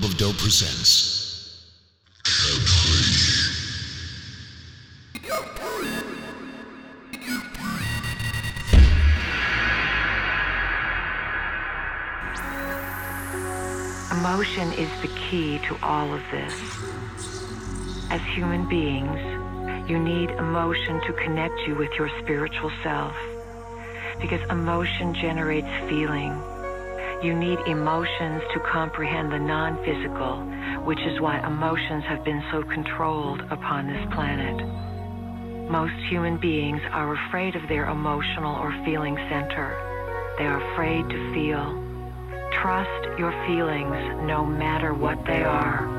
Rope of Dope presents. Emotion is the key to all of this. As human beings, you need emotion to connect you with your spiritual self. Because emotion generates feeling. You need emotions to comprehend the non physical, which is why emotions have been so controlled upon this planet. Most human beings are afraid of their emotional or feeling center. They are afraid to feel. Trust your feelings no matter what they are.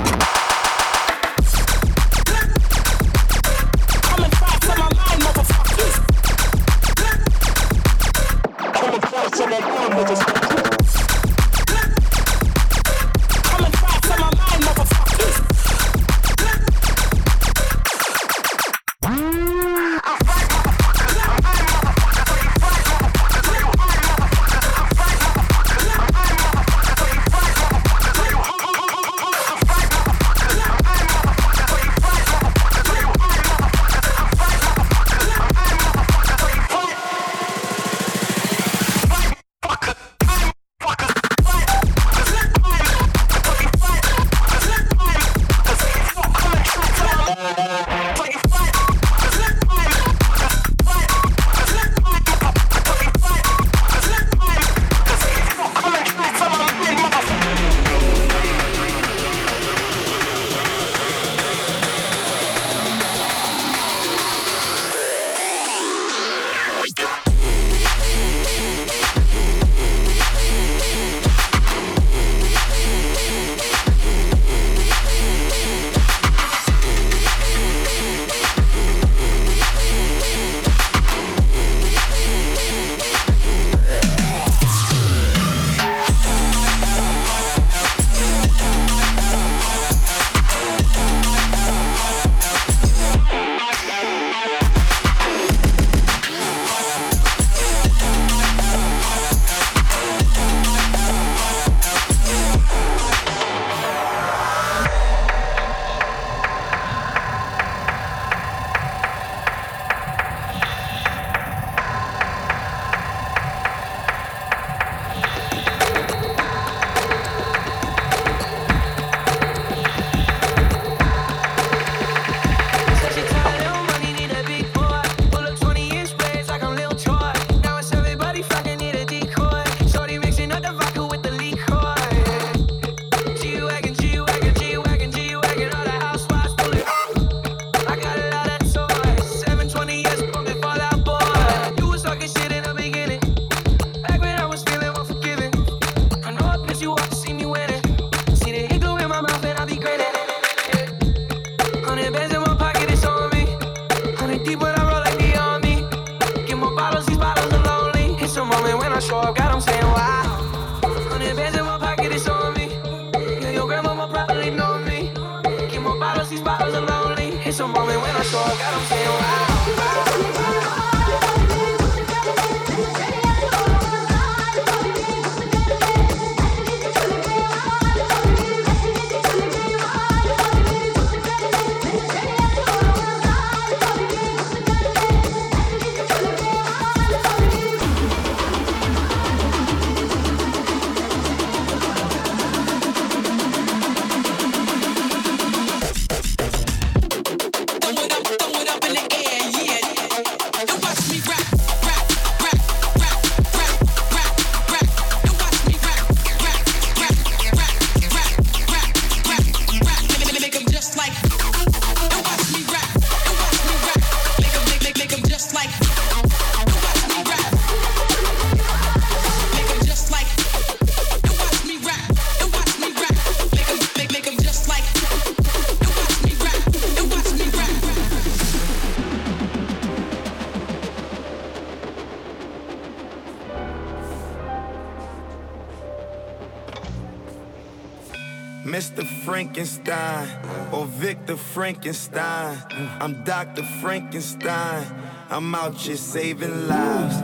Frankenstein or Victor Frankenstein. I'm Dr. Frankenstein. I'm out here saving lives.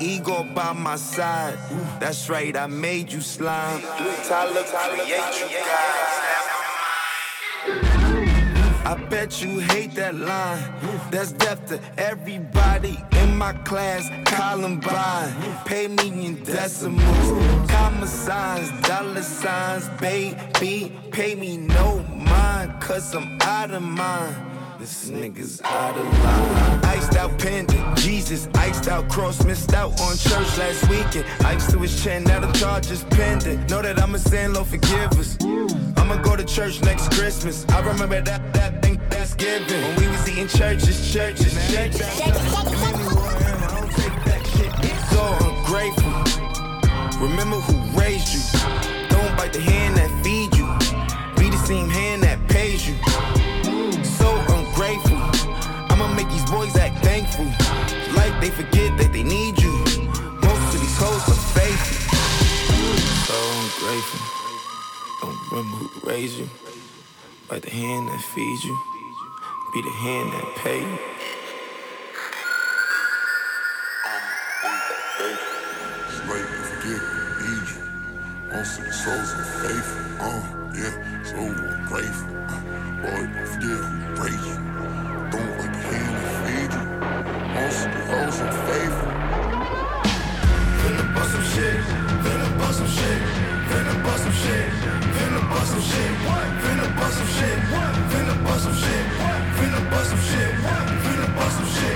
Ego by my side. That's right, I made you slime. Tyler, create you guys. I bet you hate that line. That's death to everybody my class. Columbine, pay me in decimals, comma signs, dollar signs, baby. Pay me no mind, cause I'm out of mind. This nigga's out of line. Iced out pendant, Jesus, iced out cross, missed out on church last weekend. Iced to his chin, now the charges pending. Know that I'm a sin, Lord forgive us. I'ma go to church next Christmas. I remember that that thing Thanksgiving when we was eating churches, churches, churches. So ungrateful. Remember who raised you. Don't bite the hand that feed you. Be the same hand that pays you. So ungrateful. I'ma make these boys act thankful. Like they forget that they need you. Most of these hoes are faithful. So ungrateful. Don't remember who raised you. Bite the hand that feeds you be the hand that pays you. Of the souls are faithful, uh, yeah, so grateful. Uh, boy, don't forget who raised you. Don't like the hand that feed you. Most of the hoes are faithful. Finna bust some shit, finna bust some shit, finna bust some shit, finna bust some shit, finna bust some shit, finna bust some shit. Finna bust some shit. Finna bust some shit.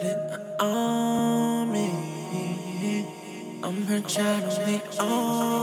put it on me. I'm her child, only on.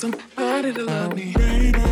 somebody to love me. Baby.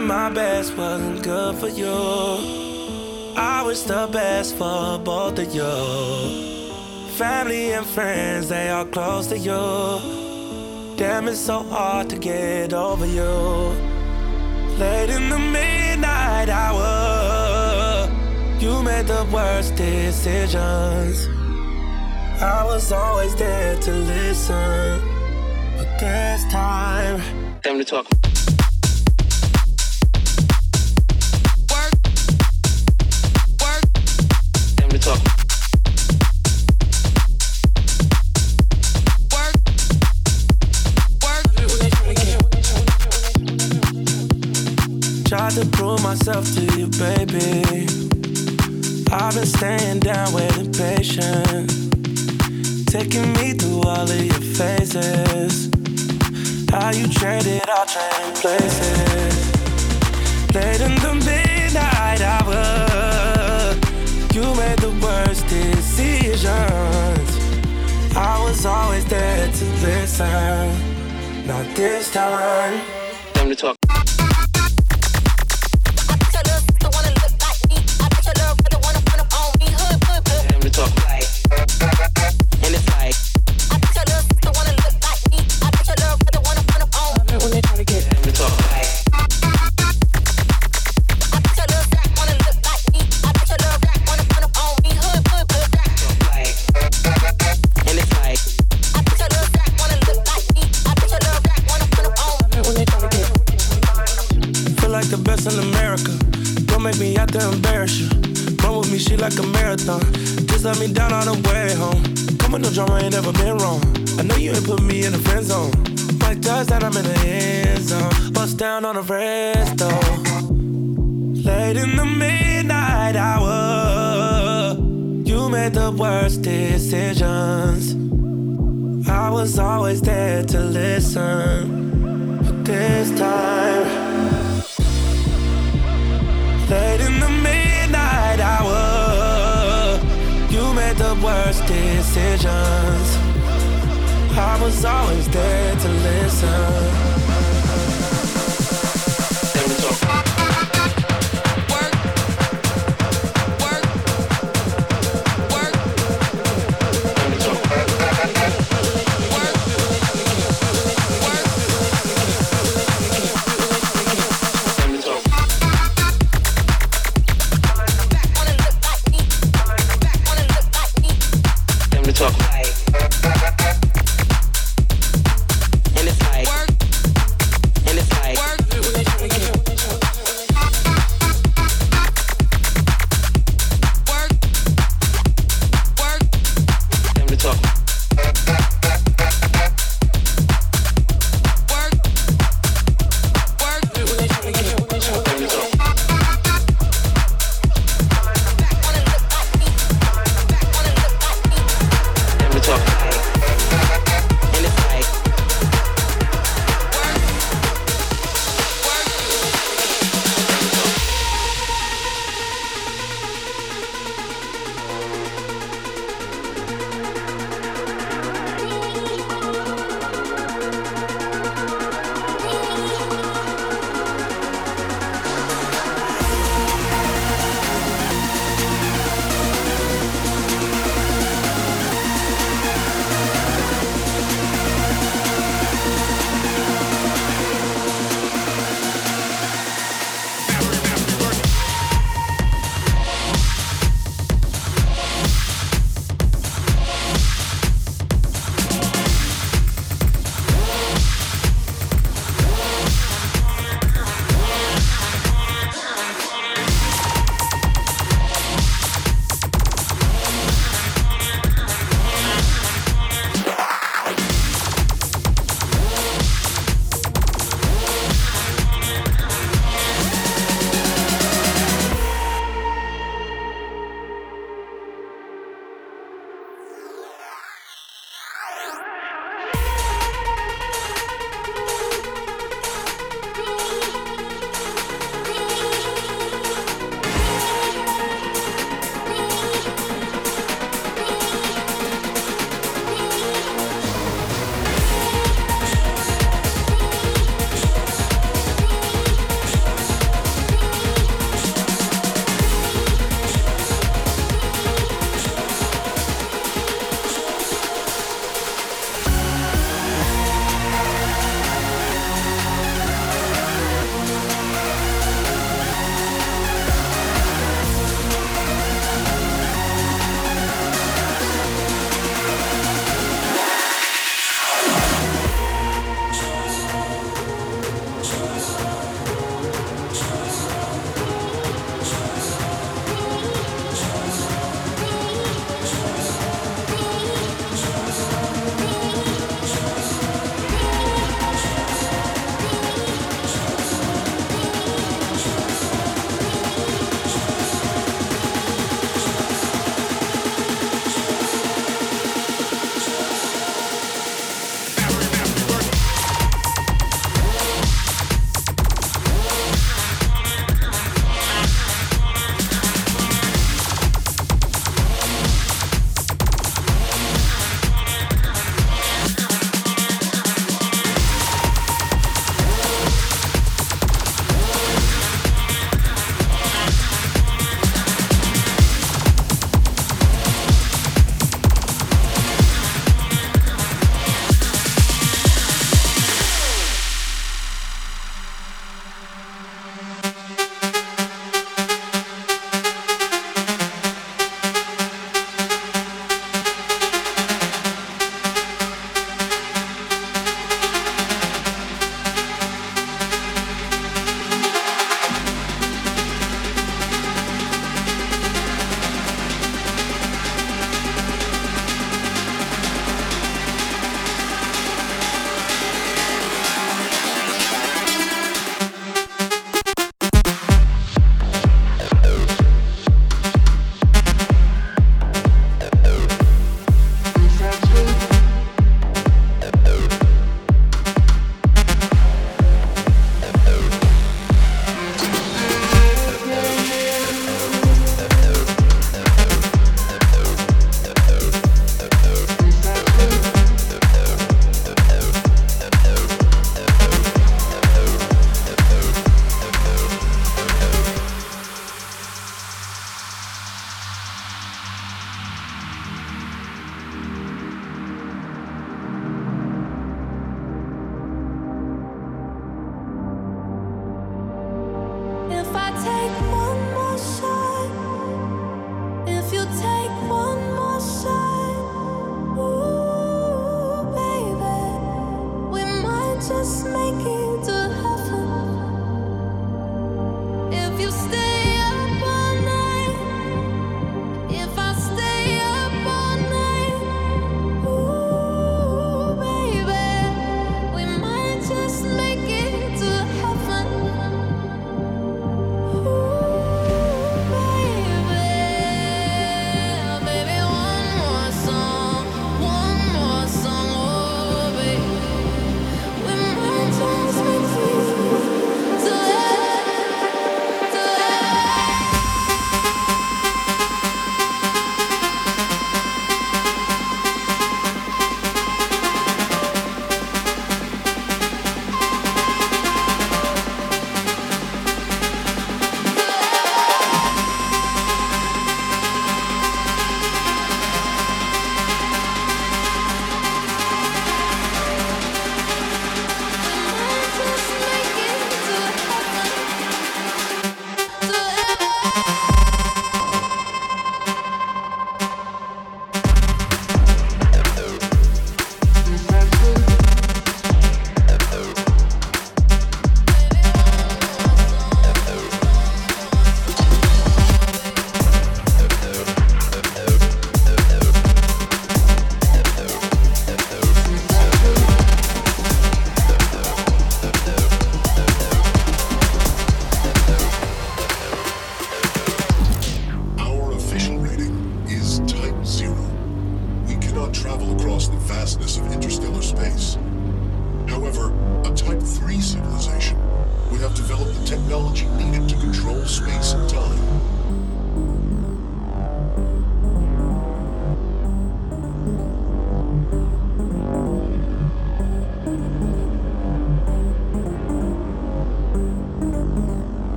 I my best, wasn't good for you. I wish the best for both of you. Family and friends, they are close to you. Damn, it's so hard to get over you. Late in the midnight hour, you made the worst decisions. I was always there to listen, but this time. Time to talk. Places. Late in the midnight hour, you made the worst decisions. I was always there to listen. Not this time. Time to talk. Me down all the way home. Come with no drama, ain't never been wrong. I know you ain't put me in the friend zone. Mike does that, I'm in the end zone. Bust down on the resto. Late in the midnight hour. You made the worst decisions. I was always there to listen. But this time, late in the worst decisions. I was always there to listen.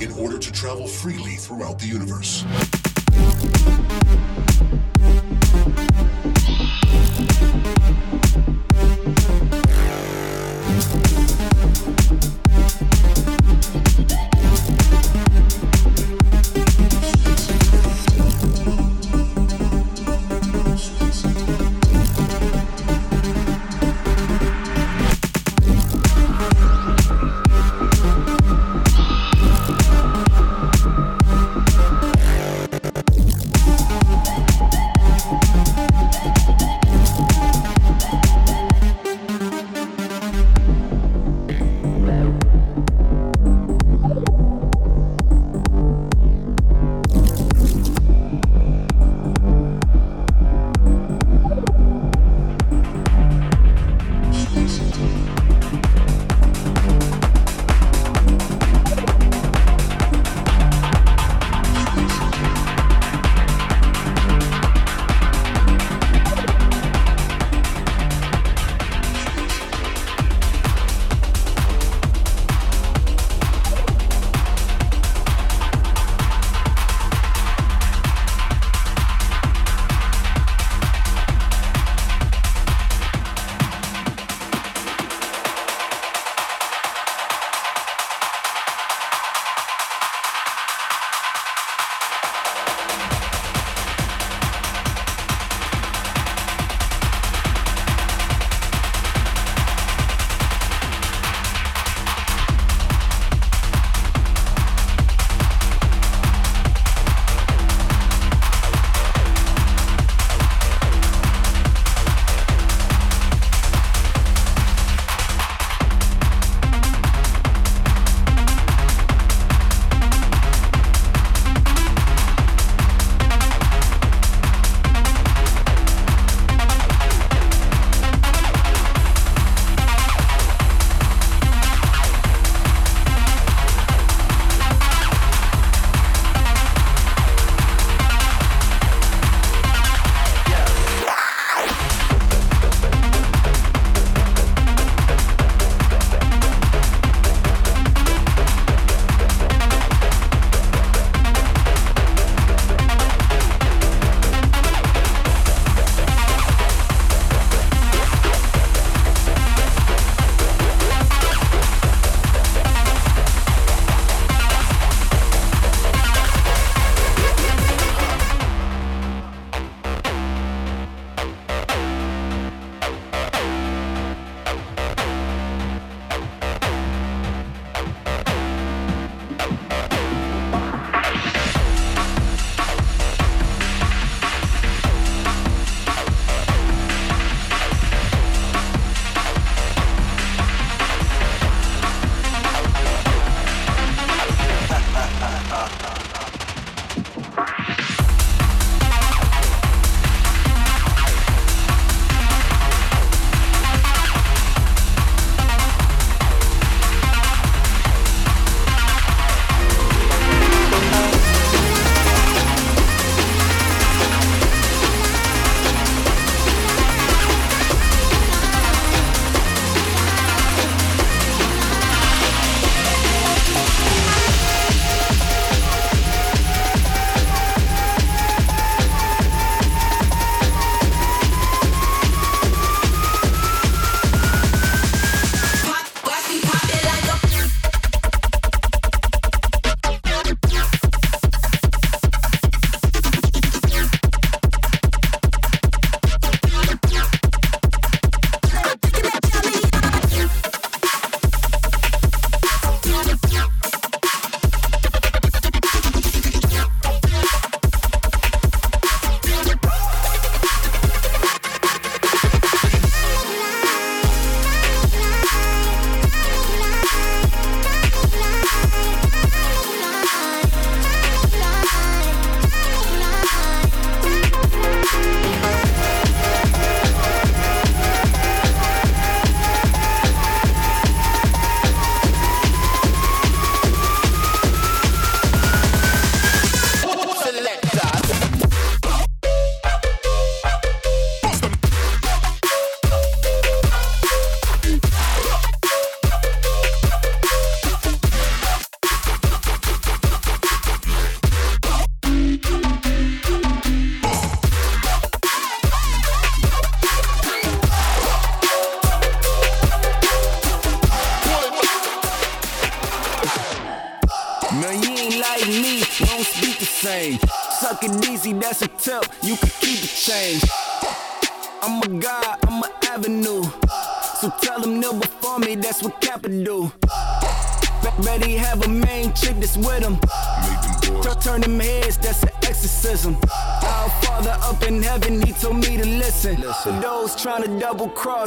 In order to travel freely throughout the universe.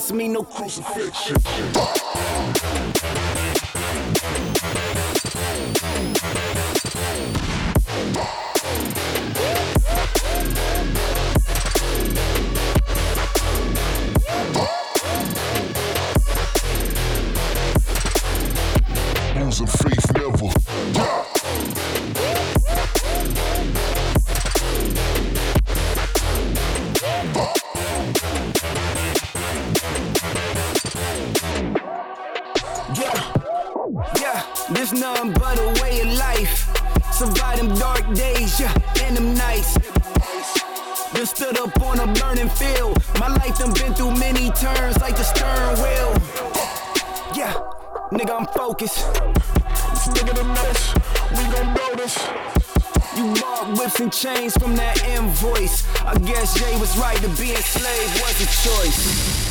Cross me, no crucifixion. There's nothing but a way of life. Survive them dark days, yeah, and them nights. Been stood up on a burning field. My life done been through many turns like the stern wheel. Yeah, nigga, I'm focused. Stick the nuts, we gon' blow this. You bought whips and chains from that invoice. I guess Jay was right to be enslaved was a choice.